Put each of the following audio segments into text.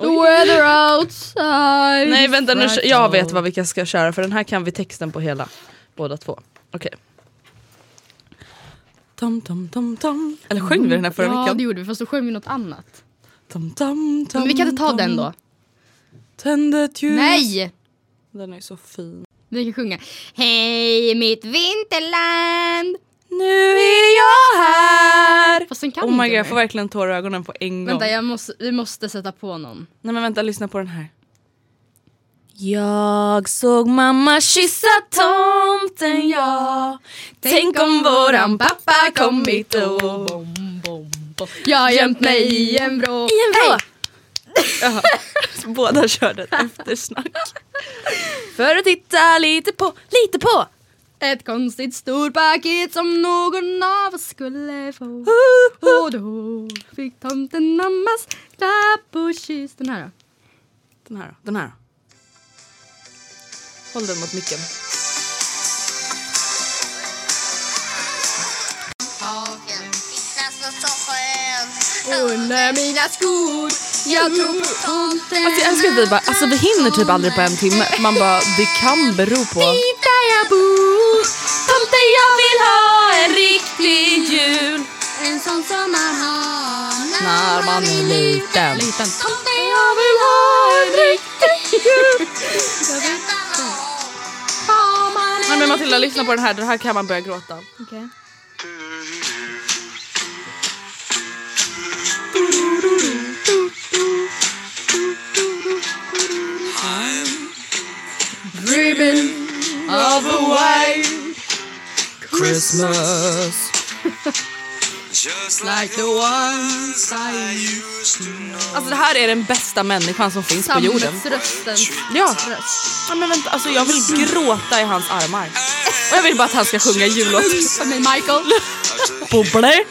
The weather outside Nej vänta nu, jag vet vad vi ska köra för den här kan vi texten på hela. Båda två. Okej. Tom, tom, tom, tom. Eller sjöng vi den här förra Ja veckan? det gjorde vi fast då sjöng vi något annat. Tom, tom, tom, Men vi kan inte ta tom. den då. Tänd ett ljus. Nej! Den är så fin. Vi kan sjunga Hej mitt vinterland Nu är jag här! Fast den kan Oh my god, jag får verkligen tårar i ögonen på en gång. Vänta jag måste, vi måste sätta på någon. Nej men vänta, lyssna på den här. Jag såg mamma kyssa tomten ja Tänk om våran pappa kommit då Jag har gömt mig i en vrå. I en vrå! Jaha, båda körde ett eftersnack. För att titta lite på, lite på! Ett konstigt stort paket som någon av oss skulle få. Och då fick tomten mammas klapp och kyss. Den här då? Den här då, den här då. Håll den mot micken. Under mina skor Jag tror på tomten Alltså jag älskar att vi bara, alltså vi hinner typ aldrig på en timme. Man bara, det kan bero på... Där jag bor Tomten jag vill ha en riktig jul En sån som man har När man är liten. Liten Tomten jag vill ha en riktig jul Nej men Matilda lyssna på den här, det här kan man börja gråta. Okej. Dreaming of a white Christmas. like the ones I used to know Alltså det här är den bästa människan som finns på jorden. Sammetsröstens Ja. röst. ja men vänta, alltså jag vill gråta i hans armar. Och jag vill bara att han ska sjunga jullåt. För mig Michael. Bubble.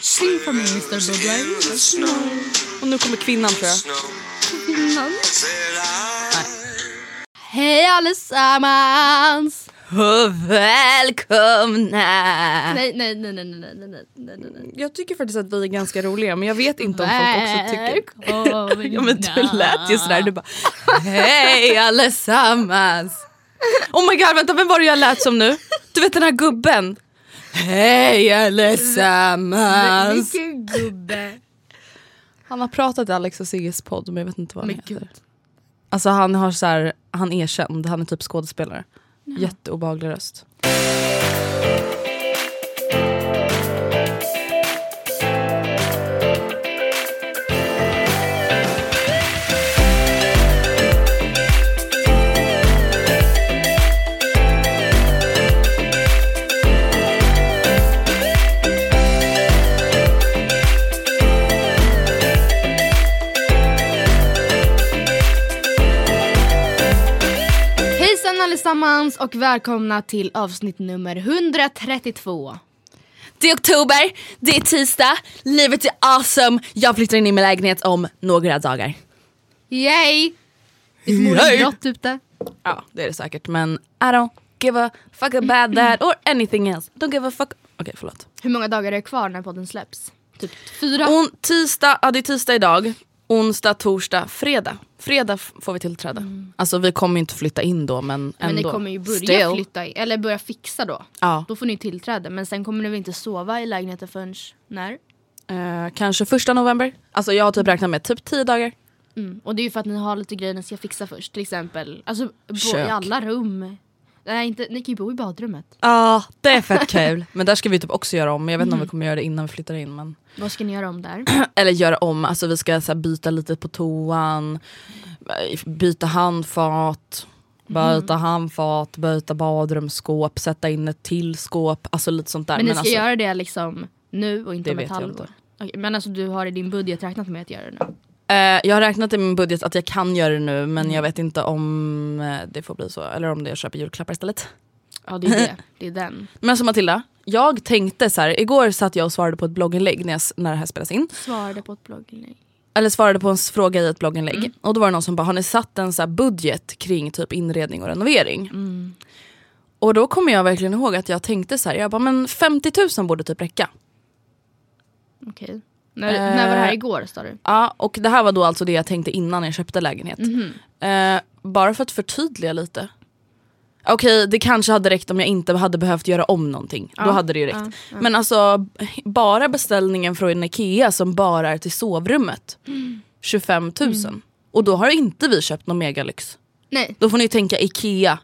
Sing for me Mr Bubbly. Och nu kommer kvinnan tror jag. Hej allesammans! Och välkomna! Nej, nej, nej, nej, nej, nej, nej, nej, nej. Jag tycker faktiskt att vi är ganska roliga men jag vet inte om folk också tycker... Ja men du lät ju sådär, du bara Hej allesammans! Oh my god vänta vem var det jag lät som nu? Du vet den här gubben? Hej allesammans! Vilken gubbe. Han har pratat i Alex och Sigges podd men jag vet inte vad han Men heter. gud. Alltså han har så här, han är känd, han är typ skådespelare. Jätteobehaglig röst. Allesammans och välkomna till avsnitt nummer 132. Det är oktober, det är tisdag, livet är awesome. Jag flyttar in i min lägenhet om några dagar. Yay! Det är förmodligen grått ute. Ja, det är det säkert. Men I don't give a fuck about that or anything else. Don't give a fuck. Okej, förlåt. Hur många dagar är det kvar när podden släpps? Typ fyra? On, tisdag, ja det är tisdag idag. Onsdag, torsdag, fredag. Fredag får vi tillträde. Alltså vi kommer ju inte flytta in då men ändå. men ni kommer ju börja Still. flytta, i- eller börja fixa då. Ja. Då får ni tillträde men sen kommer ni väl inte sova i lägenheten förrän när? Eh, kanske första november. Alltså jag har typ räknat med typ 10 dagar. Mm. Och det är ju för att ni har lite grejer ni ska fixa först. Till exempel alltså, bo, i Kök. alla rum. Nej, inte, ni kan ju bo i badrummet. Ja, det är fett kul. Men där ska vi typ också göra om. Jag vet inte om vi kommer göra det innan vi flyttar in. Men... Vad ska ni göra om där? Eller göra om, alltså vi ska så här, byta lite på toan, byta handfat, byta handfat, byta badrumsskåp, sätta in ett till skåp, alltså lite sånt där. Men ni ska alltså, göra det liksom nu och inte Det om ett vet jag halvår? inte. Okej, men alltså du har i din budget räknat med att göra det nu? Eh, jag har räknat i min budget att jag kan göra det nu men jag vet inte om eh, det får bli så, eller om det jag köper julklappar istället. Ja det är det, det är den. Men alltså Matilda, jag tänkte så här, igår satt jag och svarade på ett blogginlägg när, jag, när det här spelas in. Svarade på ett blogginlägg. eller svarade på en fråga i ett blogginlägg och då var det någon som bara, har ni satt en så här budget kring typ inredning och renovering? Och då kommer jag verkligen ihåg att jag tänkte så här, jag bara men 50 000 borde typ räcka. Okej. När, när var det här Eh, igår sa du? Ja, och det här var då alltså det jag tänkte innan jag köpte lägenhet. Eh, bara för att förtydliga lite. Okej, det kanske hade räckt om jag inte hade behövt göra om någonting. Då hade det ju räckt. Men alltså, bara beställningen från Ikea som bara är till sovrummet. 25 000. Och då har inte vi köpt någon megalyx. Nej. Då får ni tänka Ikea.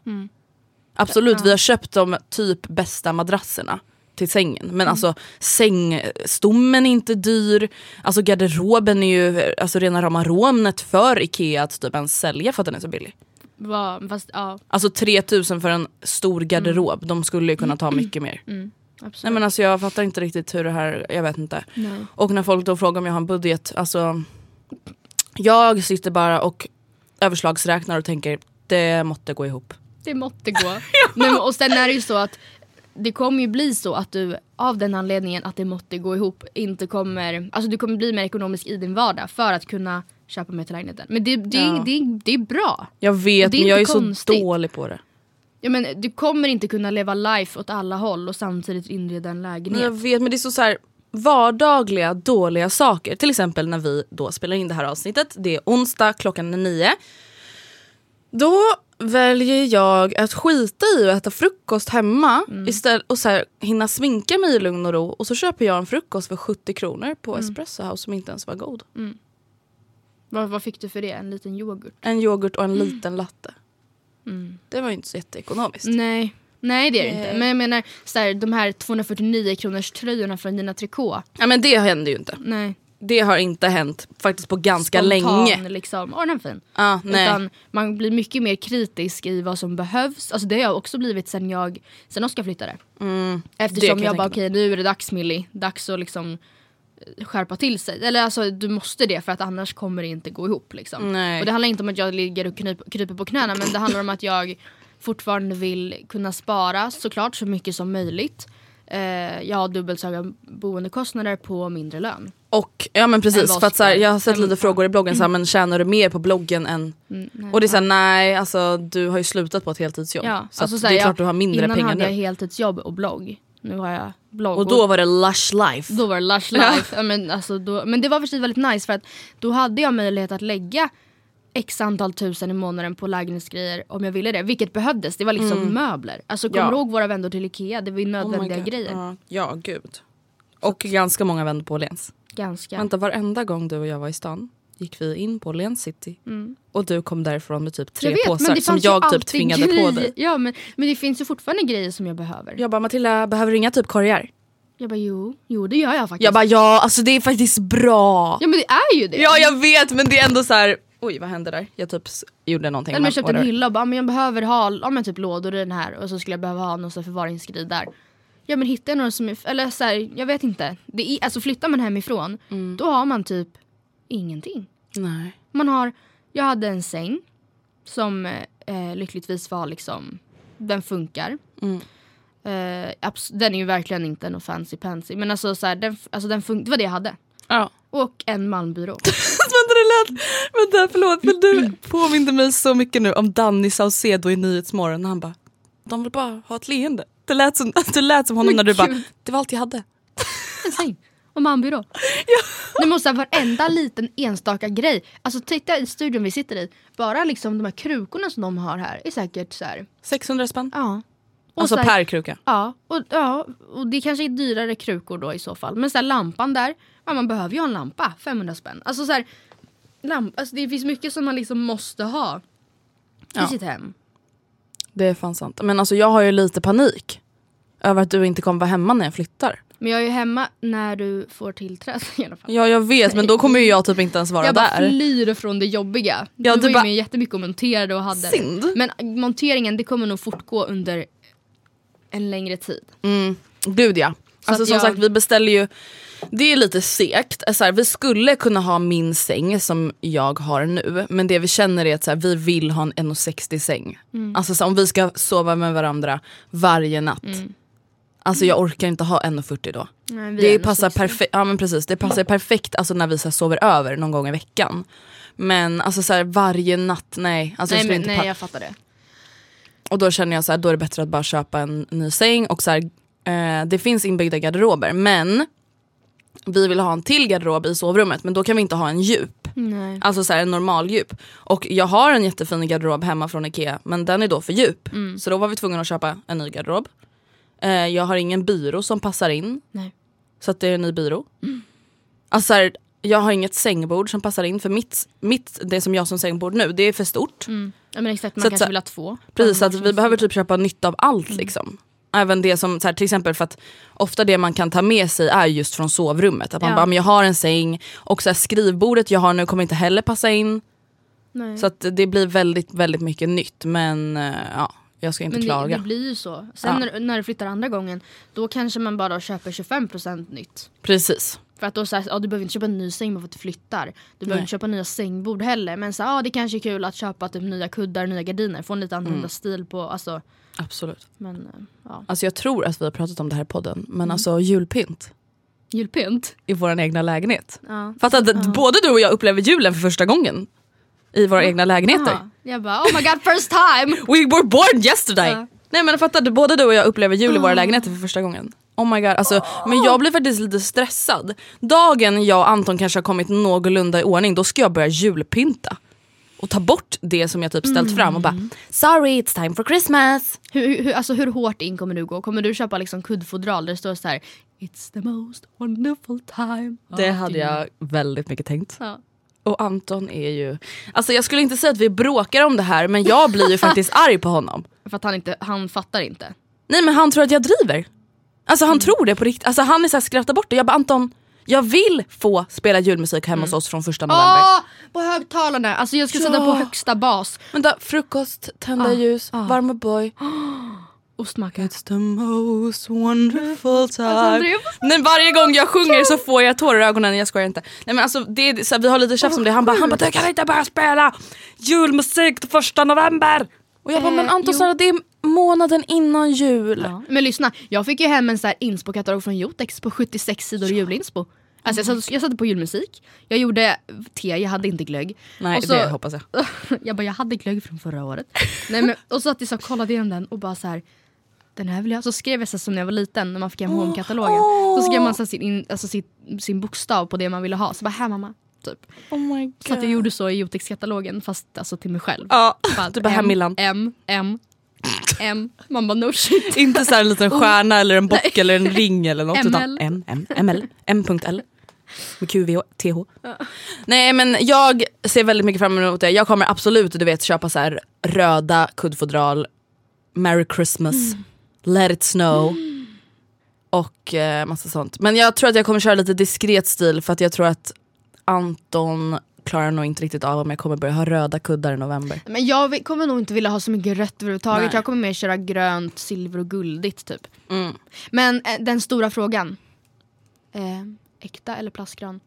Absolut, vi har köpt de typ bästa madrasserna till sängen. Men alltså sängstommen är inte dyr. Alltså garderoben är ju alltså rena rama rånet för Ikea att typ ens sälja för att den är så billig. Var, fast ja, Alltså 3000 för en stor garderob, de skulle ju kunna ta mycket mer. absolut. Nej men alltså jag fattar inte riktigt hur det här, jag vet inte. Nej. Och när folk då frågar om jag har en budget, alltså jag sitter bara och överslagsräknar och tänker det måste gå ihop. Det måste gå. Nej, men, och sen är det ju så att det kommer ju bli så att du av den anledningen att det måste gå ihop inte kommer, alltså du kommer bli mer ekonomisk i din vardag för att kunna köpa mer till lägenheten. Men det, det, Ja. det, det är bra. Jag vet Det men jag är inte så konstigt. dålig på det. Ja, men du kommer inte kunna leva life åt alla håll och samtidigt inreda en Men lägenhet. jag vet men det är så, så här, vardagliga dåliga saker. Till exempel när vi då spelar in det här avsnittet. Det är onsdag, klockan är nio. Då väljer jag att skita i att äta frukost hemma istället, och så här, hinna sminka mig i lugn och ro. Och så köper jag en frukost för 70 kronor på Espresso House som inte ens var god. Vad, vad fick du för det? En liten yoghurt? En yoghurt och en liten latte. Det var ju inte så jätteekonomiskt. Nej. Nej det är det inte. Men jag menar så här, de här 249 kronors tröjorna från Nina Tricot. Ja, men det hände ju inte. Nej. Det har inte hänt faktiskt på ganska Spontan, länge. liksom. Åh den är fin. Nej. Utan man blir mycket mer kritisk i vad som behövs. Alltså det har jag också blivit sen jag, sen Oskar flyttade. Mm, Eftersom jag, jag bara okej nu är det dags Millie, dags att liksom eh, skärpa till sig. Eller alltså du måste det för att annars kommer det inte gå ihop liksom. Nej. Och det handlar inte om att jag ligger och knyp, kryper på knäna men det handlar om att jag fortfarande vill kunna spara såklart så mycket som möjligt. Eh, jag har dubbelt så höga boendekostnader på mindre lön. Och ja men precis, för att så här, jag har sett lite frågor i bloggen så här, men tjänar du mer på bloggen än... Mm, nej, Och det är såhär nej, alltså du har ju slutat på ett heltidsjobb. Ja, så alltså så det här, är klart du har mindre Innan pengar hade nu. jag heltidsjobb och blogg. Nu har jag blogg. Och då var det lush life. Då var det lush life. ja, men, alltså, då, men det var för sig väldigt nice för att då hade jag möjlighet att lägga x antal tusen i månaden på lägenhetsgrejer om jag ville det. Vilket behövdes. Det var liksom möbler. Alltså kommer Ja. du ihåg våra vändor till Ikea? Det var ju Oh nödvändiga God. grejer. Ja, ja gud. Och ganska många vände på Åhléns. Ganska. Vänta varenda gång du och jag var i stan gick vi in på Åhléns city. Och du kom därifrån med typ tre Mm. jag vet, påsar som jag typ tvingade grejer. på dig. Ja men, men det finns ju fortfarande grejer som jag behöver. Jag bara Matilda, behöver du inga typ korgar? Jag bara jo, jo det gör jag faktiskt. Jag bara ja, alltså det är faktiskt bra. ja men det är ju det. Ja jag vet men det är ändå så här. Oj vad hände där? Jag typ gjorde någonting. Eller jag köpte en hylla och bara, men jag behöver ha ja, men typ lådor i den här och så skulle jag behöva ha någon förvaringsgrej där. Ja men hittar jag några som är, eller så här, jag vet inte. Det är, alltså flyttar man hemifrån då har man typ ingenting. Nej. Man har, jag hade en säng, Som eh, lyckligtvis var liksom, den funkar. Mm. Eh, den är ju verkligen inte någon fancy pansy men alltså, så här, den, alltså den det var det jag hade. Ja. Och en malmbyrå. lät, vänta förlåt men du påminde mig så mycket nu om Danny Saucedo i Nyhetsmorgon. Han bara, de vill bara ha ett leende. Det lät som, det lät som honom Men när du bara, det var allt jag hade. En säng och malmbyrå. Det måste ha varenda liten enstaka grej. Alltså titta i studion vi sitter i. Bara liksom de här krukorna som de har här är säkert så här. 600 spänn. Ja. Och Alltså så här- per kruka. Ja och, ja, och det kanske är dyrare krukor då i så fall. Men så här, lampan där, ja, man behöver ju ha en lampa, 500 spänn. Alltså, så här, lamp, alltså det finns mycket som man liksom måste ha i Ja. sitt hem. Det är fan sant. Men alltså jag har ju lite panik. Över att du inte kommer vara hemma när jag flyttar. Men jag är ju hemma när du får tillträde i alla fall. Ja jag vet men då kommer ju jag typ inte ens vara jag bara där. flyr från det jobbiga. Ja, du du var ju bara- med jättemycket och monterade och hade Synd. Men monteringen det kommer nog fortgå under en längre tid. Mm. Gud ja. Alltså att som jag- sagt vi beställer ju det är lite segt. Så här, vi skulle kunna ha min säng som jag har nu men det vi känner är att så här, vi vill ha en 1,60 säng. Mm. Alltså så, om vi ska sova med varandra varje natt. Alltså jag orkar inte ha 1,40 då. Nej, Det passar 1,60. perfekt, ja men precis, det passar perfekt alltså när vi så här, sover över någon gång i veckan. Men alltså så här, varje natt, nej. Alltså, jag Nej, skulle men, inte nej jag fattar det. och då känner jag så här, då är det bättre att bara köpa en ny säng och så här, eh, det finns inbyggda garderober men vi vill ha en till garderob i sovrummet men då kan vi inte ha en djup. Nej. Alltså så här, en normal djup. Och jag har en jättefin garderob hemma från Ikea men den är då för djup. Så då var vi tvungna att köpa en ny garderob. Eh, jag har ingen byrå som passar in Nej. så att det är en ny byrå. Alltså så här, jag har inget sängbord som passar in för mitt, mitt, det som jag har som sängbord nu det är för stort. Mm. Ja, men exakt, man Så att kanske så- vill ha två. Precis, så att vi behöver typ köpa nytt av allt liksom. Även det som, så här, till exempel för att ofta det man kan ta med sig är just från sovrummet. Att man Ja. bara, men jag har en säng och så här, skrivbordet jag har nu kommer inte heller passa in. Nej. Så att det blir väldigt, väldigt mycket nytt. Men eh, ja, jag ska inte Men det, klaga. det blir ju så. Sen Ja. när, när du flyttar andra gången, då kanske man bara köper 25% nytt. Precis. För att då så här, ja, du behöver inte köpa en ny säng bara för att du flyttar. Du behöver Nej. inte köpa nya sängbord heller. Men så, här, ja, det kanske är kul att köpa typ, nya kuddar, nya gardiner. Få en lite annorlunda Mm. stil på, alltså. Absolut. Men eh, ja. Alltså jag tror att vi har pratat om det här i podden. Men Mm. alltså julpynt Julpynt. i vår egna lägenhet. Ja. Fatta att både du och jag upplever julen för första gången. I våra egna lägenheter. Jaha. Jag bara, oh my god first time! We were born yesterday! Ja. Nej men fattar du, både du och jag upplever jul i våra lägenheter för första gången. Oh my god, alltså, men jag blir faktiskt lite stressad. Dagen jag och Anton kanske har kommit någorlunda i ordning, då ska jag börja julpynta. Och ta bort det som jag typ ställt fram och bara Sorry it's time for Christmas. Hur, hur, alltså, hur hårt in kommer du gå? Kommer du köpa liksom kuddfodral där det står så här It's the most wonderful time Det hade the year." jag väldigt mycket tänkt. Ja. Och Anton är ju, alltså jag skulle inte säga att vi bråkar om det här men jag blir ju faktiskt arg på honom. För att han, inte, han fattar inte. Nej men han tror att jag driver. Alltså han tror det på riktigt. Alltså han är så här skrattar bort det. Jag bara Anton, jag vill få spela julmusik hemma hos oss från första november. Åh! På högtalarna! Alltså jag ska Ja. sätta på högsta bas. Då, frukost, tända Ah, ljus, ah. varma boy. Ostmacka. It's the most wonderful time. Andrea- Nej, varje gång jag sjunger så får jag tårar i ögonen, jag skojar inte. Nej, men alltså, det är, så här, vi har lite tjafs om det, han bara, han bara du kan inte börja spela julmusik första november. Och jag bara, Eh, men Anton. Sara, det är månaden innan jul. Ja. Men lyssna, jag fick ju hem en så här inspo-katalog från Jotex på 76 sidor julinspo. Alltså jag, satt, jag satte på julmusik, jag gjorde te, jag hade inte glögg. Nej Och så- det hoppas jag. jag bara, jag hade glögg från förra året. Nej, men, och så att jag så kollade igenom den och bara så här. Den här vill jag. Så skrev jag så som när jag var liten när man fick hem Home-katalogen. Då skrev man så sin, in, alltså, sin, sin bokstav på det man ville ha. Så bara, här mamma. Typ. Oh my God. Så att jag gjorde så i Jotex-katalogen fast alltså till mig själv. Ja, Bara, du bara här Millan. M, M, M. Man bara no shit. Inte så en liten stjärna eller en bock eller en ring eller något utan ML. M, M, ML, M.L. Med QV och TH. Nej men jag ser väldigt mycket fram emot det. Jag kommer absolut du vet köpa så här röda kuddfodral, Merry Christmas, Let it snow och eh, massa sånt. Men jag tror att jag kommer köra lite diskret stil för att jag tror att Anton klarar nog inte riktigt av om jag kommer börja ha röda kuddar i november. Men jag kommer nog inte vilja ha så mycket rött överhuvudtaget. Nej. Jag kommer mer köra grönt, silver och guldigt typ. Mm. Men eh, den stora frågan. Eh, äkta eller plastgran?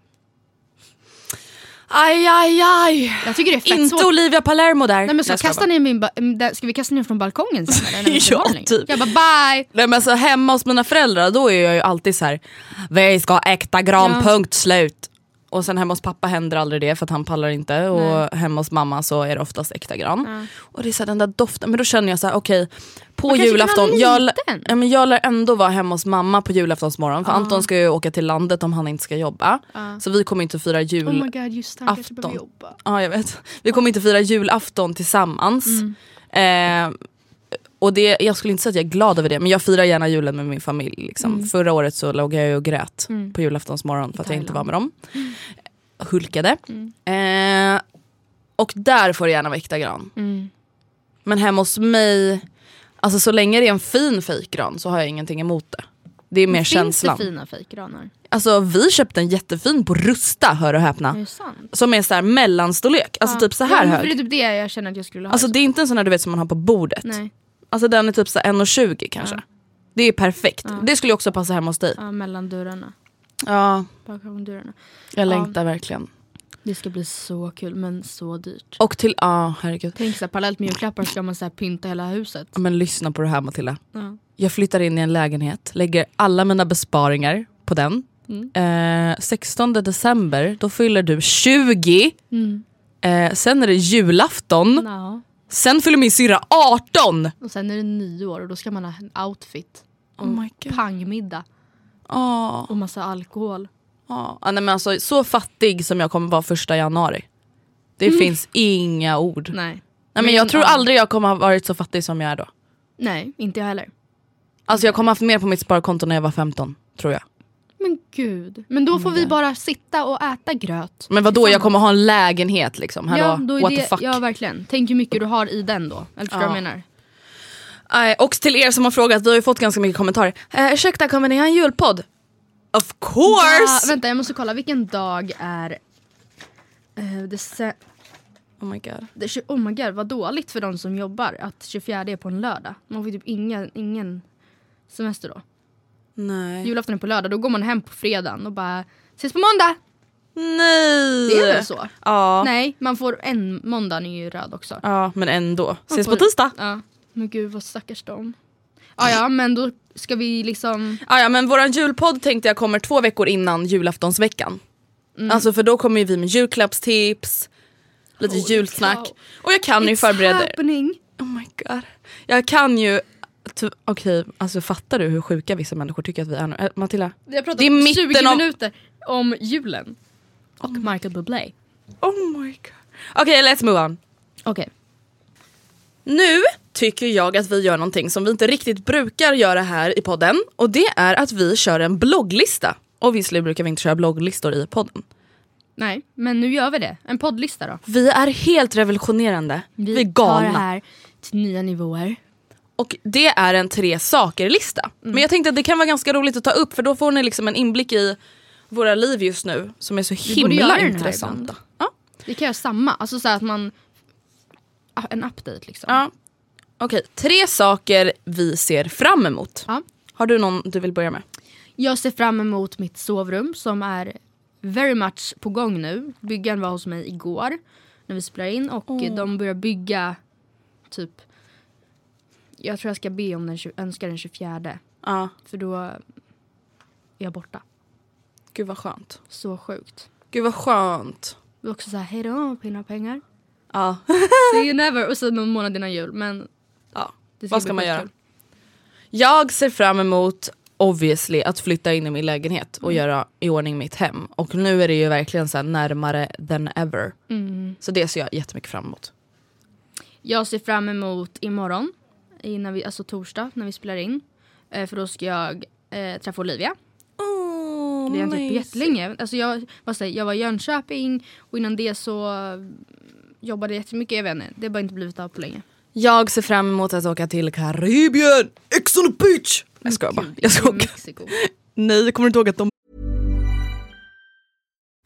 Aj, aj, aj. Jag tycker det är fett Inte svårt. Olivia Palermo där. Nej, men så skojar kasta ner min ba- ska vi kasta ner från balkongen sen ska Ja, typ. Jag bara bye! Nej, men alltså, hemma hos mina föräldrar då är jag ju alltid så här. vi ska äkta gran, Ja. punkt slut. Och sen hemma hos pappa händer aldrig det för att han pallar inte. Och hemma hos mamma så är det oftast äkta gran. Ja. Och det är så här, den där doften, men då känner jag så här: okej på Man julafton, jag, ja, men jag lär ändå vara hemma hos mamma på julaftonsmorgon för Ja. Anton ska ju åka till landet om han inte ska jobba. Ja. Så vi kommer inte fira jul. Oh my god just det, han kanske afton. behöver jobba. Ja jag vet. Vi kommer inte fira julafton tillsammans. Mm. Eh, och det, jag skulle inte säga att jag är glad över det men jag firar gärna julen med min familj. Liksom. Förra året så låg jag och grät Mm. på julaftonsmorgon för att jag inte var med dem. Hulkade. Mm. Eh, och där får det gärna vara äkta gran. Mm. Men hemma hos mig, alltså så länge det är en fin fejkgran så har jag ingenting emot det. Det är mer Finns känslan. det fina fejkgranar? Alltså vi köpte en jättefin på Rusta, hör och häpna. Är? Som är så här mellanstorlek, alltså Ja. typ så här ja, hög. Det är typ det jag känner att jag skulle ha. Alltså det är inte en sån här du vet som man har på bordet. Nej, Alltså den är typ så här 1,20 kanske. Ja. Det är perfekt. Ja. Det skulle ju också passa hemma hos dig. ja, mellan dörrarna. Ja, Bakom dörrarna. jag längtar verkligen. Det ska bli så kul men så dyrt. Och till, ja herregud. Tänk så här, parallellt med julklappar ska man så här pynta hela huset. Men lyssna på det här Matilda. Ja. Jag flyttar in i en lägenhet, lägger alla mina besparingar på den. Mm. Eh, 16 december, då fyller du 20. Mm. Eh, sen är det julafton. Ja. Sen fyller min syrra 18! Och sen är det nyår och då ska man ha en outfit. Och Oh my God. pangmiddag. Åh, Och massa alkohol. åh. Ah, nej, men alltså, så fattig som jag kommer vara första januari. Det finns inga ord. Nej. Nej. men jag tror aldrig jag kommer ha varit så fattig som jag är då. Nej, inte jag heller. Alltså jag kommer ha haft mer på mitt sparkonto när jag var 15, tror jag. Men gud. Men då får vi bara sitta och äta gröt. Men vad då jag kommer ha en lägenhet liksom. Hallå, ja, då är what det, the fuck. Ja verkligen. Tänk hur mycket du har i den då. Eller förstår du Ja. vad jag menar? Nej, och till er som har frågat, vi har ju fått ganska mycket kommentarer. Eh, ursäkta, kommer ni ha en julpodd? Of Ja, course! vänta jag måste kolla, vilken dag är... Det, se- oh my god. det, tju- oh my god vad dåligt för de som jobbar att 24 är på en lördag. Man får typ ingen, ingen semester då. Nej. Julafton är på lördag, då går man hem på fredagen och bara ses på måndag! Nej! Det är väl så? Ja. Nej, man får en, måndagen är ju röd också. ja, men ändå. Ses på tisdag. Ja, men gud vad stackars dem. Ja, ja men då ska vi liksom... Ah, ja, men våran julpodd tänkte jag kommer två veckor innan julaftonsveckan. Alltså för då kommer ju vi med julklappstips, lite Holy julsnack. cow. Och jag kan ju It's förbereda happening! Oh my god. Jag kan ju... ty- Okej, alltså fattar du hur sjuka vissa människor tycker att vi är nu? Äh, Matilda? Vi har pratat Det är mitten 20 av- minuter om julen. Och Michael Bublé. Oh my god. Okej, let's move on. Okej. Nu tycker jag att vi gör någonting som vi inte riktigt brukar göra här i podden. Och det är att vi kör en blogglista. Och visserligen brukar vi inte köra blogglistor i podden. Nej, men nu gör vi det. En poddlista då. Vi är helt revolutionerande. Vi, är tar galna. det här till nya nivåer. Och det är en tre saker-lista. Men jag tänkte att det kan vara ganska roligt att ta upp för då får ni liksom en inblick i våra liv just nu som är så himla intressanta. Ja. Vi kan göra samma. Alltså så att man... En update liksom. Ja. Okej, tre saker vi ser fram emot. Ja. Har du någon du vill börja med? Jag ser fram emot mitt sovrum som är very much på gång nu. Byggaren var hos mig igår när vi spelade in och de börjar bygga typ... Jag tror jag ska be om den, önska den 24 Ja, för då är jag borta. gud vad skönt. Så sjukt. Gud vad skönt. Det också så här, hejdå pinna pengar. Ja. See you never. Och så någon månad innan jul. Men ja. det Vad ska man göra? skitkul. Jag ser fram emot obviously att flytta in i min lägenhet och göra i ordning mitt hem. Och nu är det ju verkligen så närmare than ever. Mm. Så det ser jag jättemycket fram emot. Jag ser fram emot imorgon, i när vi, alltså torsdag, när vi spelar in. Eh, för då ska jag eh, träffa Olivia. Oh, Det har jag inte gjort på jättelänge. Alltså jag, vad säger, jag var i Jönköping och innan det så eh, jobbade jag jättemycket. Jag vet inte, det har bara inte blivit av på länge. Jag ser fram emot att åka till Karibien! Ex on the beach! Jag skojar bara. Jag. Mexiko. Nej, kommer inte ihåg att de...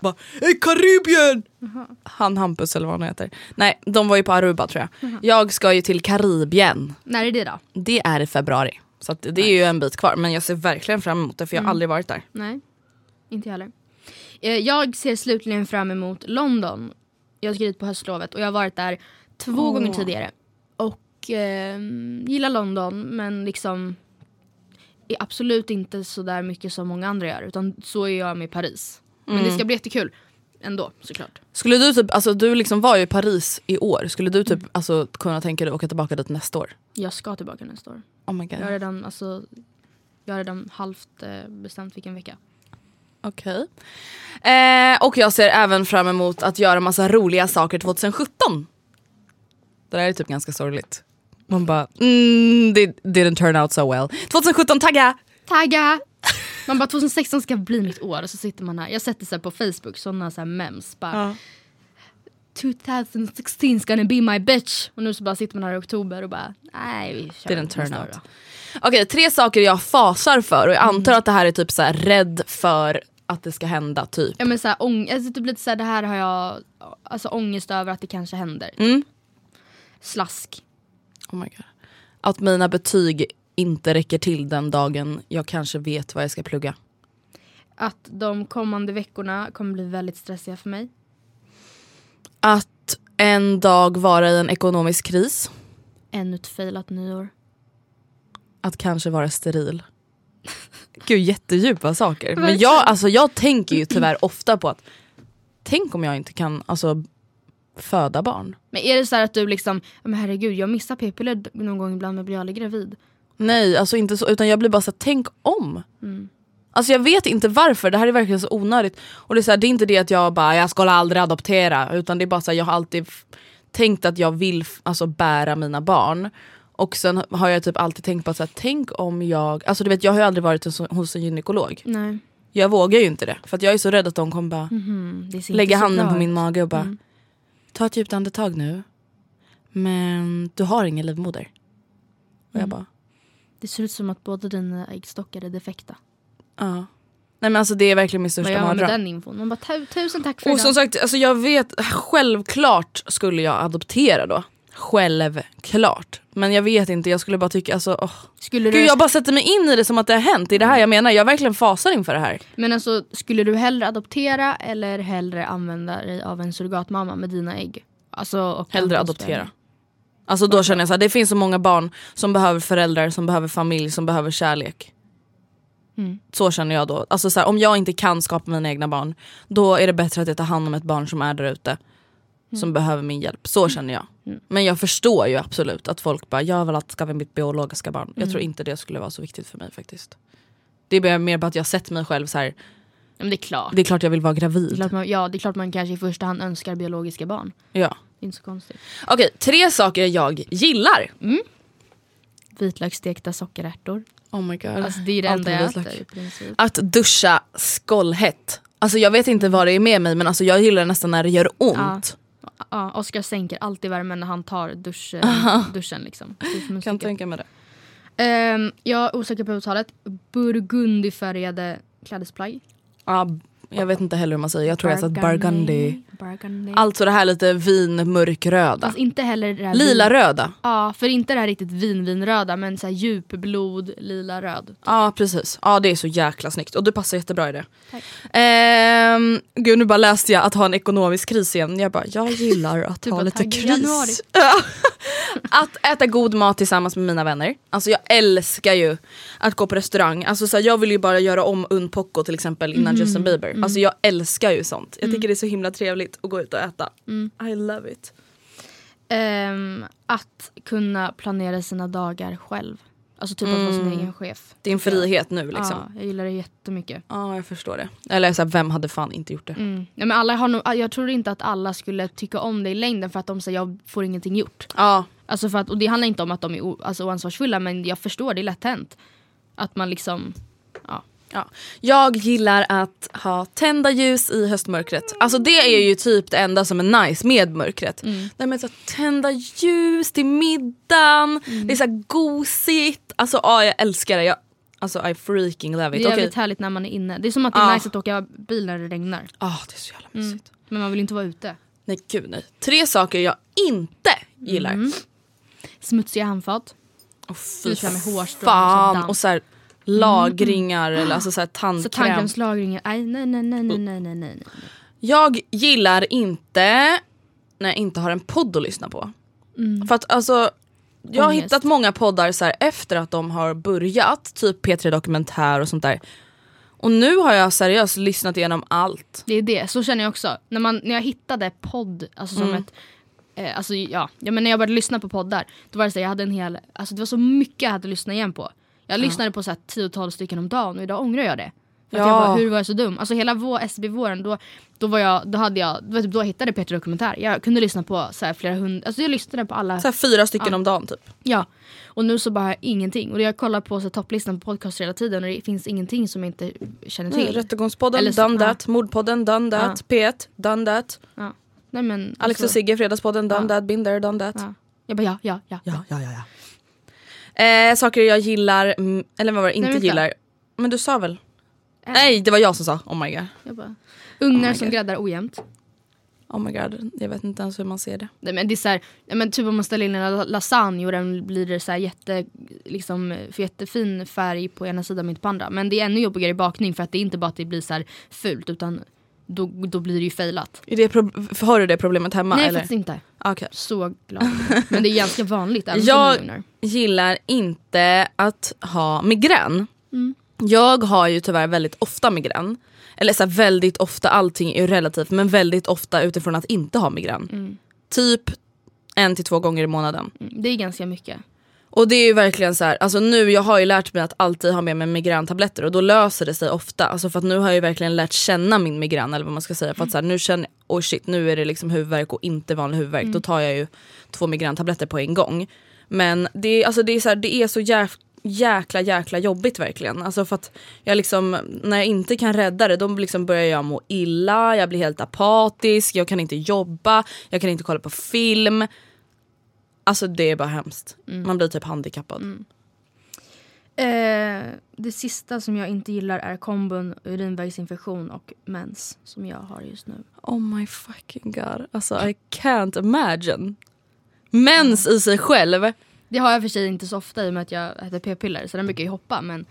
Bara, "Hey, Karibien! Han Hampus eller vad han heter. Nej, de var ju på Aruba tror jag. Jag ska ju till Karibien. När är det då? Det är i februari. Så det är ju en bit kvar. Men jag ser verkligen fram emot det för jag har aldrig varit där. Nej, inte jag heller. Eh, Jag ser slutligen fram emot London. Jag ska dit på höstlovet och jag har varit där två gånger tidigare. Och eh, gillar London men liksom är absolut inte så där mycket som många andra gör. Utan så är jag med Paris. Men det ska bli jättekul ändå såklart. Skulle du typ, alltså du liksom var ju i Paris i år. Skulle du typ alltså, kunna tänka dig att åka tillbaka dit nästa år? Jag ska tillbaka nästa år. Oh my god. Jag har redan, alltså, jag har redan halvt eh, bestämt vilken vecka. Okej. Eh, och jag ser även fram emot att göra massa roliga saker 2017. Det där är typ ganska sorgligt. Man bara, mm, det didn't turn out so well. 2017, tagga! Tagga! Man bara 2016 ska bli mitt år och så sitter man här. Jag sätter så på Facebook sådana så här memes. Bara, 2016 is gonna be my bitch. Och nu så bara sitter man här i oktober och bara nej vi kör Didn't turn out. Okej, tre saker jag fasar för och jag antar att det här är typ så här rädd för att det ska hända typ. Ja men så här, ång- alltså, typ lite det här har jag alltså, ångest över att det kanske händer. Mm. Slask. Oh my God. Att mina betyg inte räcker till den dagen jag kanske vet vad jag ska plugga. Att de kommande veckorna kommer bli väldigt stressiga för mig. Att en dag vara i en ekonomisk kris. Ännu ett failat nyår. Att kanske vara steril. Gud jättedjupa saker. Men jag, alltså, jag tänker ju tyvärr ofta på att tänk om jag inte kan alltså, föda barn. Men är det så här att du liksom, men herregud jag missar p-piller någon gång ibland men blir aldrig gravid. Nej, alltså inte så, utan jag blir bara så här, tänk om. Alltså jag vet inte varför, det här är verkligen så onödigt. Och det är, så här, det är inte det att jag bara, jag ska aldrig adoptera. Utan det är bara så här, jag har alltid tänkt att jag vill alltså, bära mina barn. Och sen har jag typ alltid tänkt på att så här, tänk om jag, alltså du vet jag har ju aldrig varit hos, hos en gynekolog. Nej. Jag vågar ju inte det. För jag är så rädd att de kommer bara Mm, ser lägga handen bra på min mage och bara ta ett djupt andetag nu. Men du har ingen livmoder. Och jag bara Det ser ut som att båda dina äggstockar är defekta. ja. Nej men alltså det är verkligen min Vad största gör man med mardröm. den infon? Man bara "Tu- tusen tack för Och idag. som sagt, alltså jag vet, självklart skulle jag adoptera då. Självklart. Men jag vet inte, jag skulle bara tycka alltså, åh. Skulle du, Gud jag bara sätter mig in i det som att det har hänt. Det är det här jag menar, jag verkligen fasar inför det här. Men alltså skulle du hellre adoptera eller hellre använda dig av en surrogatmamma med dina ägg? Alltså, och Hellre adoptera. Alltså då känner jag så här, det finns så många barn som behöver föräldrar, som behöver familj, som behöver kärlek. Mm. Så känner jag då. Alltså så här, om jag inte kan skapa mina egna barn, då är det bättre att jag tar hand om ett barn som är där ute. Mm. Som behöver min hjälp. Så känner jag. Men jag förstår ju absolut att folk bara, jag vill att skaffa mitt biologiska barn. Jag Mm. tror inte det skulle vara så viktigt för mig faktiskt. Det är mer bara att jag sett mig själv så här. Men det är klart. det är klart jag vill vara Det gravid. klart man, ja, det är klart man kanske i första hand önskar biologiska barn. Ja. Inte så konstigt. Okej, tre saker jag gillar. Vitlöksstekta sockerärtor. Oh my god. Alltså det är det Allt enda jag vitlök. äter i princip. Att duscha skållhett. Alltså jag vet inte vad det är med mig men alltså jag gillar nästan när det gör ont. Ja, Oskar sänker alltid värmen när han tar dusch, duschen. Liksom. Det är för Kan tänka mig det. Ehm, jag är osäker på uttalet. Burgundyfärgade klädesplagg. Ja, jag vet inte heller hur man säger. Jag tror jag har sagt burgundy. Burgundy. Alltså det här lite vin mörkröda. Fast inte heller det Lila röda. Ja, för inte det här riktigt vin-vinröda men så här djupblod, lila röd. Ja precis. Ja det är så jäkla snyggt och du passar jättebra i det. Tack. Ehm, gud nu bara läste jag att ha en ekonomisk kris igen. Jag bara jag gillar att ha lite kris. att äta god mat tillsammans med mina vänner. Alltså jag älskar ju att gå på restaurang. Alltså så här, jag vill ju bara göra om Un Poco till exempel innan Mm. Justin Bieber. Alltså jag älskar ju sånt. Jag tycker det är så himla trevligt att gå ut och äta. Mm. I love it. Ehm, att kunna planera sina dagar själv. Alltså typ att vara sin egen chef. Din frihet nu liksom. Ja, jag gillar det jättemycket. Ja jag förstår det. Eller så här, vem hade fan inte gjort det? Mm. Ja, men alla har nog, jag tror inte att alla skulle tycka om det i längden för att de säger jag får ingenting gjort. Ja. Alltså för att, och det handlar inte om att de är o, alltså oansvarsfulla men jag förstår, det är lätt hänt. Att man liksom, ja. Ja. Jag gillar att ha tända ljus i höstmörkret. Alltså det är ju typ det enda som är nice med mörkret. Nej, men så tända ljus till middagen, det är så här gosigt. Alltså ja, jag älskar det. Jag, alltså I freaking love Det är it. Jävligt härligt när man är inne. Det är som att det är Ja. nice att åka bil när det regnar. Ah, det är så jävla mysigt. Men man vill inte vara ute. Nej gud nej. Tre saker jag inte gillar. Smutsiga handfat. Oh, fy med hårstrån och fan. damm. Och så här, lagringar eller mm. alltså så här tandkräm. Så tandkrämslagringar, nej nej nej nej nej nej nej. nej. Jag gillar inte när jag inte har en podd att lyssna på. Mm. För att alltså jag har hittat många poddar så här, efter att de har börjat, typ P3 Dokumentär och sånt där. Och nu har jag seriöst lyssnat igenom allt. Det är det, så känner jag också. När, man, när jag hittade podd, alltså som mm. ett eh, Alltså ja, ja men när jag började lyssna på poddar, då var det så jag hade en hel, alltså det var så mycket jag hade lyssnat igen på. Jag lyssnade på så här, tiotals stycken om dagen och idag ångrar jag det. För att Ja. jag bara, hur var jag så dum? Alltså hela vår SB-våren, då, då var jag, då hade jag, det var typ då jag hittade Peter Dokumentär. Jag kunde lyssna på så här, flera hundra, alltså jag lyssnade på alla. Så här, fyra stycken om dagen typ. Ja. Och nu så bara har jag ingenting. Och jag kollar på så här, topplistan på podcast hela tiden och det finns ingenting som jag inte känner till. Nej, Rättegångspodden, Eller så- done ja. that. Mordpodden, done that. P1, done that. Ja. Nej, men, Alex och alltså, Sigge, Fredagspodden, done Ja. that. Been there, done that. Ja. Jag bara ja, ja, ja. Ja, ja, ja, ja. Eh, saker jag gillar, mm, eller vad var det inte Nej, gillar? Men du sa väl? Äh. Nej det var jag som sa oh my god. Jag bara, ugnar my som God. gräddar ojämnt. Oh my god, jag vet inte ens hur man ser det. Nej, men det är så här, men typ om man ställer in en la- lasagne och den blir det så här jätte, liksom, för jättefin färg på ena sidan mitt på andra. Men det är ännu jobbigare i bakning för att det är inte bara att det blir så här fult utan då, då blir det ju failat. Är det har du det problemet hemma Nej eller? faktiskt inte. Okej. Så glad. Men det är ganska vanligt även Jag-. Gillar inte att ha migrän. Mm. Jag har ju tyvärr väldigt ofta migrän. Eller så här, väldigt ofta, allting är ju relativt men väldigt ofta utifrån att inte ha migrän. Typ en till två gånger i månaden. Mm, Det är ganska mycket. Och det är ju verkligen så här, alltså nu jag har ju lärt mig att alltid ha med mig migräntabletter och då löser det sig ofta. Alltså för att nu har jag ju verkligen lärt känna min migrän eller vad man ska säga. För att så här, nu känner oh shit nu är det liksom huvudvärk och inte vanlig huvudvärk. Då tar jag ju två migräntabletter på en gång. Men det, är- alltså det, är så här, det är så jäk, jäkla jäkla jobbigt verkligen. Alltså för att jag liksom, när jag inte kan rädda det då liksom börjar jag må illa, jag blir helt apatisk, jag kan inte jobba, jag kan inte kolla på film. Alltså det är bara hemskt. Man blir typ handikappad. Eh, det sista som jag inte gillar är kombon urinvägsinfektion och mens som jag har just nu. Oh my fucking god. Alltså I can't imagine. Mens i sig själv. Det har jag för sig inte så ofta i och med att jag äter p-piller så den brukar ju hoppa men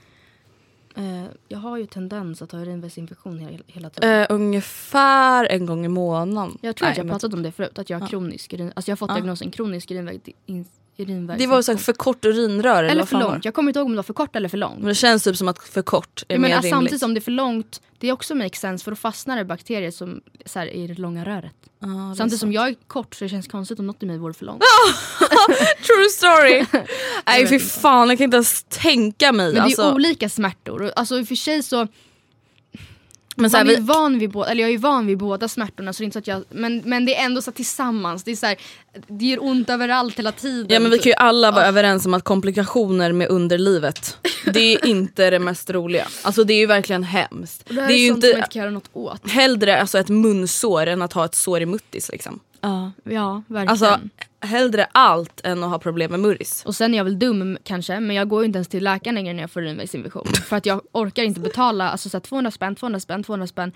eh, jag har ju tendens att ha urinvägsinfektion hela, hela tiden. Eh, ungefär en gång i månaden. jag tror att Nej, jag men- pratat om det förut, att jag har kronisk urin, alltså jag har fått diagnosen kronisk urinväg. Det var så för kort urinrör eller, Eller för långt, jag kommer inte ihåg om det var för kort eller för långt. Men det känns typ som att för kort är Jag menar, mer rimligt. samtidigt som det är för långt, det är också makes sense för då fastnar det bakterier som så här, i det långa röret. Det är Samtidigt som jag är kort så det känns konstigt om något i mig vore för långt. True story! Nej fy fan jag kan inte ens tänka mig. Men det är alltså, olika smärtor. Alltså i och för sig så... Men så här, man är vi, van vid båda, eller jag är van vid båda smärtorna så det är inte så att jag, men, men det är ändå så tillsammans, det är så här, det gör ont överallt hela tiden. ja, men vi kan ju alla vara överens om att komplikationer med underlivet, det är inte det mest roliga. Alltså det är ju verkligen hemskt. Och det, här det är ju sånt som man inte inte kan göra något åt. hellre alltså, ett munsår än att ha ett sår i muttis. Liksom. Ja, ja verkligen. Alltså hellre allt än att ha problem med murris. Och sen är jag väl dum kanske, men jag går ju inte ens till läkaren längre när jag får urinvägsinfektion. för att jag orkar inte betala alltså, så här, 200 spänn, 200 spänn, 200 spänn.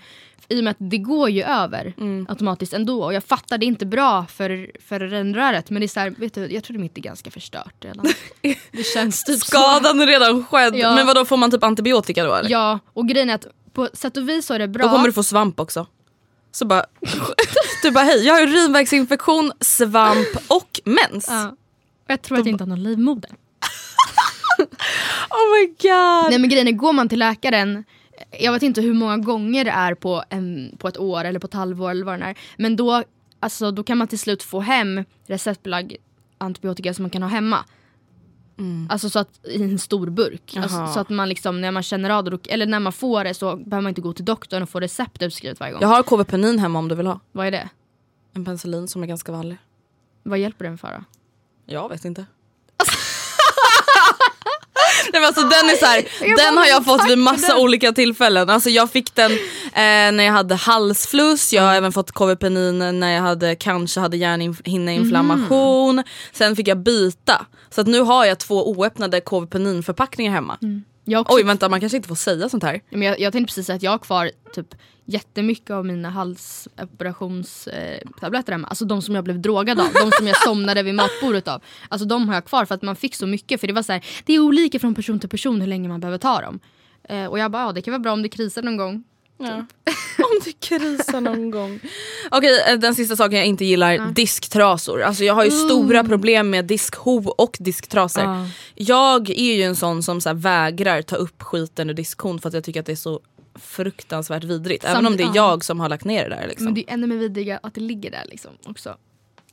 I och med att det går ju över Mm. automatiskt ändå. Och jag fattar det är inte bra för, för rännröret. Men det är så här, vet du, jag tror mitt är ganska förstört redan. Det känns typ så. Skadan är redan skedd. Ja. Men vad då får man typ antibiotika då eller? Ja, och grejen är att på sätt och vis så är det bra. Då kommer du få svamp också. Så bara, du bara hej jag har urinvägsinfektion, svamp och mens. Ja. Jag tror att jag inte har någon livmoder. Oh my god. Nej men grejen är, går man till läkaren jag vet inte hur många gånger det är på, en, på ett år eller på ett halvår eller vad det är. Men då, alltså, då kan man till slut få hem receptbelagd antibiotika som man kan ha hemma. Alltså så att, i en stor burk. Alltså, så att man liksom, när man känner av det, eller när man får det så behöver man inte gå till doktorn och få recept utskrivet varje gång. Jag har KV-penin hemma om du vill ha. Vad är det? En penicillin som är ganska vanlig. Vad hjälper den för då? Jag vet inte. Men alltså, den är så här, den har jag fått vid massa olika tillfällen. Alltså, jag fick den eh, när jag hade halsfluss, jag har även fått KV-penin när jag hade, kanske hade hjärnhinneinflammation. Sen fick jag byta. Så att nu har jag två oöppnade KV-penin förpackningar hemma. Också, Oj vänta man kanske inte får säga sånt här. men jag, jag tänkte precis säga att jag har kvar typ jättemycket av mina halsoperationstabletter eh, hemma. Alltså de som jag blev drogad av, de som jag somnade vid matbordet av. Alltså de har jag kvar för att man fick så mycket. För det var så här, det är olika från person till person hur länge man behöver ta dem. Eh, och jag bara, ja det kan vara bra om det krisar någon gång. Om det krisar någon gång. Okej eh, den sista saken jag inte gillar, disktrasor. Alltså jag har ju stora problem med diskhov och disktrasor. Ja. Jag är ju en sån som så vägrar ta upp skiten ur diskhon för att jag tycker att det är så fruktansvärt vidrigt. Även om det är ja. jag som har lagt ner det där. Liksom. Men det är ännu mer vidriga att det ligger där liksom också.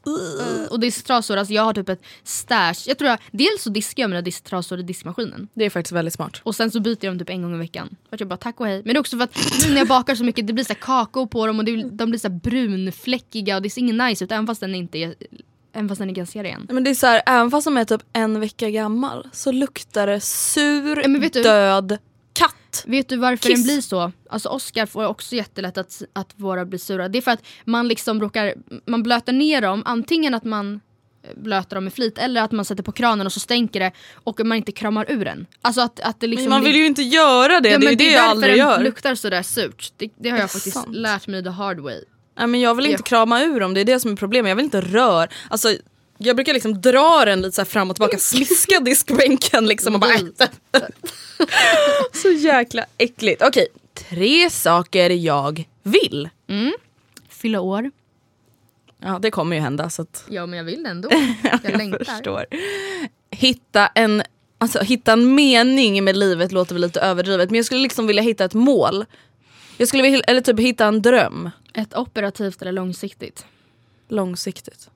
Eh, och disktrasor, alltså jag har typ ett stash. Jag tror jag, dels så diskar jag mina disktrasor i diskmaskinen. Det är faktiskt väldigt smart. Och sen så byter jag dem typ en gång i veckan. För jag bara tack och hej. Men det är också för att nu när jag bakar så mycket det blir så kakao på dem och det, de blir så brunfläckiga och det ser ingen nice ut även fast den inte är, även fast den är ganska ren. Men det är så här, även fast de är typ en vecka gammal så luktar det sur, Ja, död katt. Vet du varför Kiss. den blir så? Alltså Oscar får också jättelätt att, att våra blir sura. Det är för att man liksom råkar, man blöter ner dem, antingen att man eh, blöter dem med flit eller att man sätter på kranen och så stänker det och man inte kramar ur den. Alltså att, att det liksom Men man vill ju inte göra det, Ja, det är ju det är jag aldrig gör. luktar sådär surt. Det, det har jag det faktiskt sant? lärt mig the hard way. Nej, men jag vill inte krama ur dem, det är det som är problemet. Jag vill inte röra. Alltså, jag brukar liksom dra den lite så här fram och tillbaka, smiska diskbänken liksom och bara Mm. Så jäkla äckligt. Okej, tre saker jag vill. Fylla år. Ja det kommer ju hända så att Ja men jag vill ändå. Jag längtar. förstår. Hitta en, alltså, hitta en mening med livet låter väl lite överdrivet men jag skulle liksom vilja hitta ett mål. Jag skulle vilja, eller typ hitta en dröm. Ett operativt eller långsiktigt. Långsiktigt.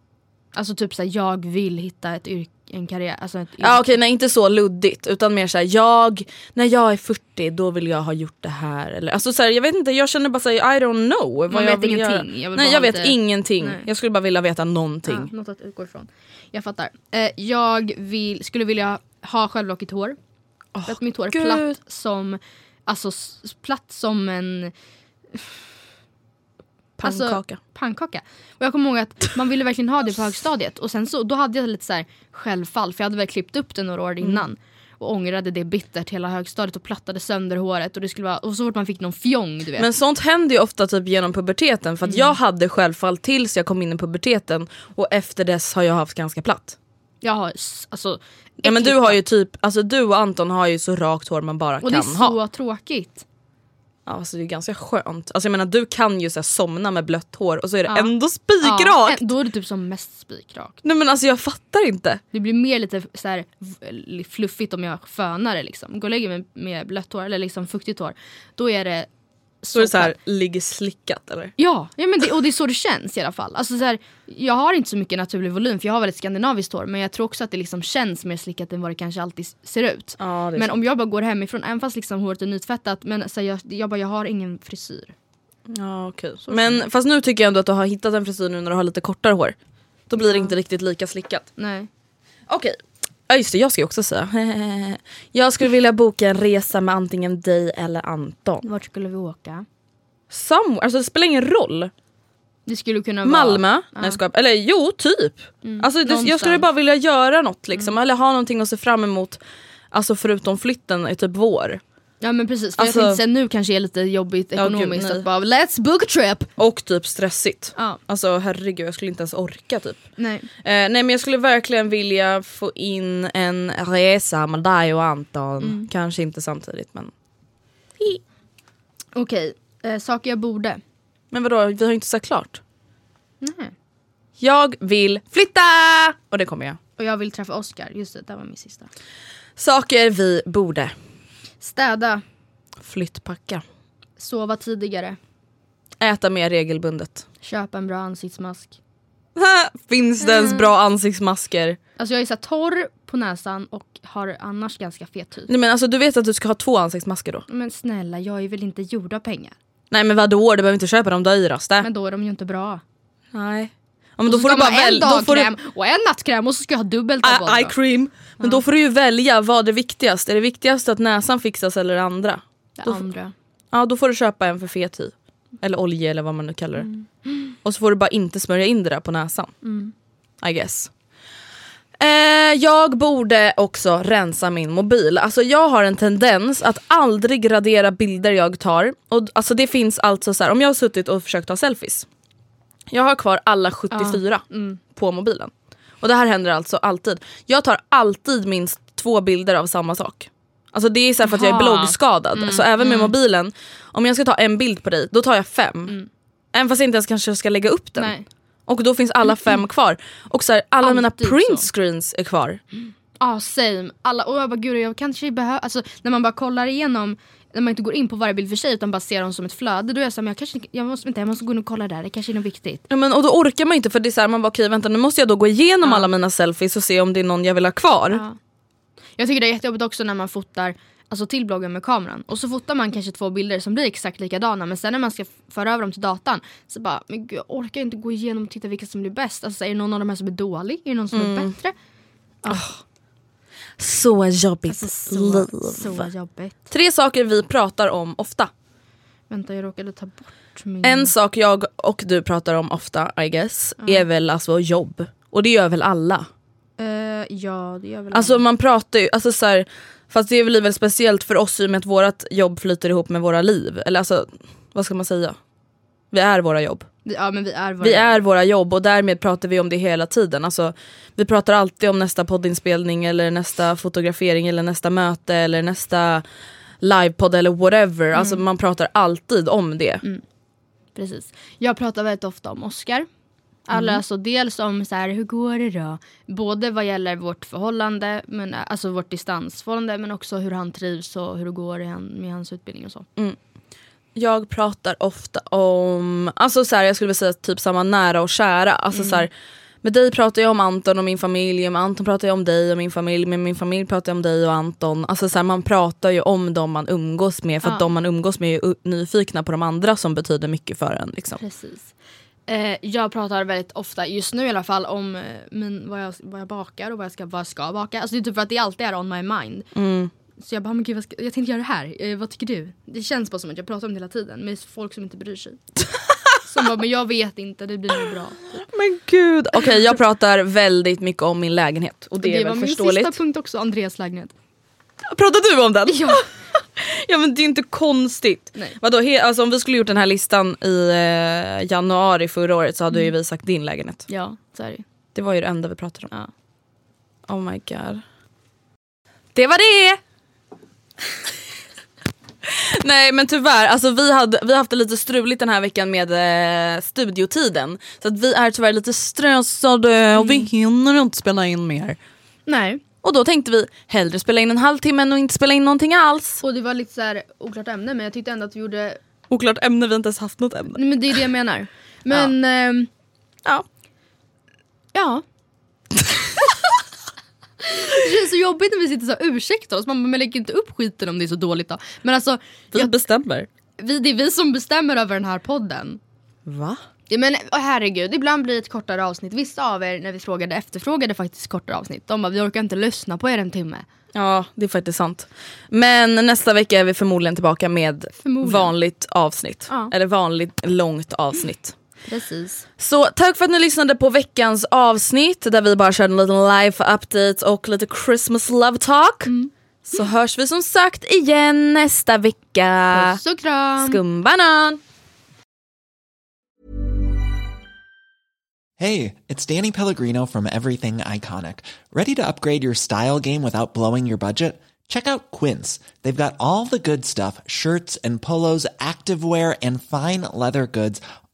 Alltså typ såhär, jag vill hitta ett yrke, en karriär. Alltså ett Ja okej nej inte så luddigt utan mer såhär jag, när jag är 40 då vill jag ha gjort det här. Eller, alltså såhär, jag vet inte, jag känner bara såhär I don't know vad Man jag vet vill ingenting. göra. Jag vill nej jag vet lite- ingenting. Nej. Jag skulle bara vilja veta någonting. Ja, något att utgå ifrån. Jag fattar. Eh, jag vill, skulle vilja ha självlockigt hår. För att mitt hår är Gud. platt som, alltså platt som en Alltså- Pannkaka. pannkaka. Och jag kommer ihåg att man ville verkligen ha det på högstadiet. Och sen så, då hade jag lite så här självfall för jag hade väl klippt upp det några år Mm. innan. Och ångrade det bittert hela högstadiet och plattade sönder håret. Och, det skulle vara, och så fort man fick någon fjong du vet. Men sånt händer ju ofta typ genom puberteten för att Mm. jag hade självfall tills jag kom in i puberteten och efter dess har jag haft ganska platt. jag har alltså... Ja, men du har ju typ, alltså du och Anton har ju så rakt hår man bara Och det är kan så ha. tråkigt. Ja, alltså det är ganska skönt. Alltså jag menar du kan ju så här, somna med blött hår och så är det Ja. ändå Ja, spikrakt. ä- då är det typ som mest spikrakt. Nej men alltså jag fattar inte. Det blir mer lite så här fluffigt om jag fönar det liksom. Går och lägger mig med blött hår eller liksom fuktigt hår. Då är det Så det så här, ligger slickat eller? Ja, ja men det, och det är så det känns i alla fall. Alltså, så här, jag har inte så mycket naturlig volym för jag har väldigt skandinaviskt hår men jag tror också att det liksom känns mer slickat än vad det kanske alltid ser ut. Ja, men sant. om jag bara går hemifrån, även fast liksom håret är nytvättat, men så här, jag, jag, bara, jag har ingen frisyr. Ja, okej. Men fast nu tycker jag ändå att du har hittat en frisyr nu när du har lite kortare hår. Då blir det inte riktigt lika slickat. Nej. Okej. Ja just det, jag ska ju också säga. jag skulle vilja boka en resa med antingen dig eller Anton. Vart skulle vi åka? Somewhere, alltså det spelar ingen roll. Det skulle kunna vara... Malmö? Nej, skojar. Eller jo, typ. alltså, det, jag skulle bara vilja göra något liksom. Eller ha någonting att se fram emot. Alltså förutom flytten i typ vår. Ja men precis, för Alltså- jag tänkte säga nu kanske är lite jobbigt Ja, gud, ekonomiskt nej. att bara let's book a trip! Och typ stressigt. Ja, Alltså herregud jag skulle inte ens orka typ. nej. Eh, nej men jag skulle verkligen vilja få in en resa med dig och Anton. Kanske inte samtidigt men. Okej, eh, saker jag borde. Men vadå, vi har ju inte sagt klart. Nej. Jag vill flytta! Och det kommer jag. Och jag vill träffa Oscar, just det, det var min sista. Saker vi borde. Städa, Flyttpacka. sova tidigare, Äta mer regelbundet. köpa en bra ansiktsmask. Finns det ens bra ansiktsmasker? Alltså jag är så torr på näsan och har annars ganska fet hy. Nej men alltså du vet att du ska ha två ansiktsmasker då? Men snälla, jag är väl inte gjord av pengar? Nej men vadå, du behöver inte köpa de dyraste. Men då är de ju inte bra. Nej. Ja, men då får du bara en välja. Får du, dagkräm och en nattkräm och så ska jag ha dubbelt av eye, båda. eye cream. Men då får du ju välja vad är viktigast. Är det viktigast att näsan fixas eller det andra? Det Då- andra. Ja då får du köpa en för fet hy. Eller olja eller vad man nu kallar det. Och så får du bara inte smörja in det där på näsan. I guess. Eh, jag borde också rensa min mobil. Alltså jag har en tendens att aldrig radera bilder jag tar. Och, alltså det finns alltså så här, om jag har suttit och försökt ta selfies. Jag har kvar alla 74 på mobilen. Och det här händer alltså alltid. Jag tar alltid minst två bilder av samma sak. Alltså det är så här för att jag är bloggskadad. så även med mobilen, om jag ska ta en bild på dig, då tar jag fem. Även fast jag inte ens kanske ska lägga upp den. Nej. Och då finns alla fem kvar. Och så här, alla mina Alltid print så. screens är kvar. Ja, same. Alla, och jag bara gud jag kanske behöver, alltså när man bara kollar igenom när man inte går in på varje bild för sig utan bara ser dem som ett flöde då är jag såhär, jag kanske jag måste, vänta, jag måste gå in och kolla där, det kanske är något viktigt. Ja, men, och då orkar man inte för det är så här, man bara okej vänta nu måste jag då gå igenom alla mina selfies och se om det är någon jag vill ha kvar. Ja. Jag tycker det är jättejobbigt också när man fotar alltså till bloggen med kameran och så fotar man kanske två bilder som blir exakt likadana men sen när man ska föra över dem till datan så bara, men gud, jag orkar inte gå igenom och titta vilka som blir bäst. Alltså, är det någon av de här som är dålig? Är det någon som är bättre? Så jobbigt Alltså, så, liv. så jobbigt. Tre saker vi pratar om ofta. Vänta jag råkade ta bort min... En sak jag och du pratar om ofta I guess är väl alltså jobb. Och det gör väl alla. Eh, ja det gör väl Alltså alla. man pratar ju, alltså så här, fast det blir väl speciellt för oss i och med att vårt jobb flyter ihop med våra liv. Eller alltså, vad ska man säga? Vi är våra jobb. Ja men vi är våra Vi är våra jobb och därmed pratar vi om det hela tiden. Alltså, vi pratar alltid om nästa poddinspelning eller nästa fotografering eller nästa möte eller nästa livepodd eller whatever. Alltså man pratar alltid om det. Precis. Jag pratar väldigt ofta om Oscar. Alla, Alltså dels om så här, hur går det då? Både vad gäller vårt förhållande, men, alltså vårt distansförhållande men också hur han trivs och hur det går med hans utbildning och så. Jag pratar ofta om, alltså så här, jag skulle vilja säga typ samma nära och kära. Alltså så här, med dig pratar jag om Anton och min familj, med Anton pratar jag om dig och min familj, med min familj pratar jag om dig och Anton. Alltså så här, man pratar ju om de man umgås med för att Ja. de man umgås med är nyfikna på de andra som betyder mycket för en. Liksom. Precis. Eh, jag pratar väldigt ofta, just nu i alla fall, om eh, min, vad, jag, vad jag bakar och vad jag ska, vad jag ska baka. Alltså det är typ för att det alltid är on my mind. Så jag bara, men gud, ska, jag tänkte göra det här, eh, vad tycker du? Det känns bara som att jag pratar om det hela tiden med folk som inte bryr sig. som bara, men jag vet inte, det blir nog bra. Men gud. Okej jag pratar väldigt mycket om min lägenhet och det, Det, är var väl min förståeligt. sista punkt också, Andreas lägenhet. Pratar du om den? Ja. Ja men det är inte konstigt. Nej. Vadå, he, alltså, om vi skulle gjort den här listan i eh, januari förra året så hade ju vi sagt din lägenhet. ja, så är det Det var ju det enda vi pratade om. ja. Oh my god. Det var det! Nej men tyvärr, alltså vi, hade, vi har haft det lite struligt den här veckan med eh, studiotiden. Så att vi är tyvärr lite stressade och vi hinner inte spela in mer. Nej, Och då tänkte vi hellre spela in en halvtimme än att inte spela in någonting alls. och det var lite så här oklart ämne men jag tyckte ändå att vi gjorde Oklart ämne, vi har inte ens haft något ämne. Nej, men det är det jag menar. Men ehm, Ja. ja. det känns så jobbigt när vi sitter så här ursäktar oss. Man bara, men lägg inte upp skiten om det är så dåligt då. Men alltså, Vi jag, bestämmer. vi, det är vi som bestämmer över den här podden. Va? Ja, men åh, herregud, ibland blir det ett kortare avsnitt. Vissa av er när vi frågade efterfrågade faktiskt kortare avsnitt. De bara, vi orkar inte lyssna på er en timme. Ja, det är faktiskt sant. Men nästa vecka är vi förmodligen tillbaka med Förmodligen. vanligt avsnitt. Ja. Eller vanligt långt avsnitt. Precis. Så tack för att ni lyssnade på veckans avsnitt där vi bara körde en liten live update och lite Christmas love talk. Så hörs vi som sagt igen nästa vecka. Puss och kram. Skumbanan! Hey, it's Danny Pellegrino from Everything Iconic. Ready to upgrade your style game without blowing your budget? Check out Quince. They've got all the good stuff shirts and polos, activewear, and fine leather goods,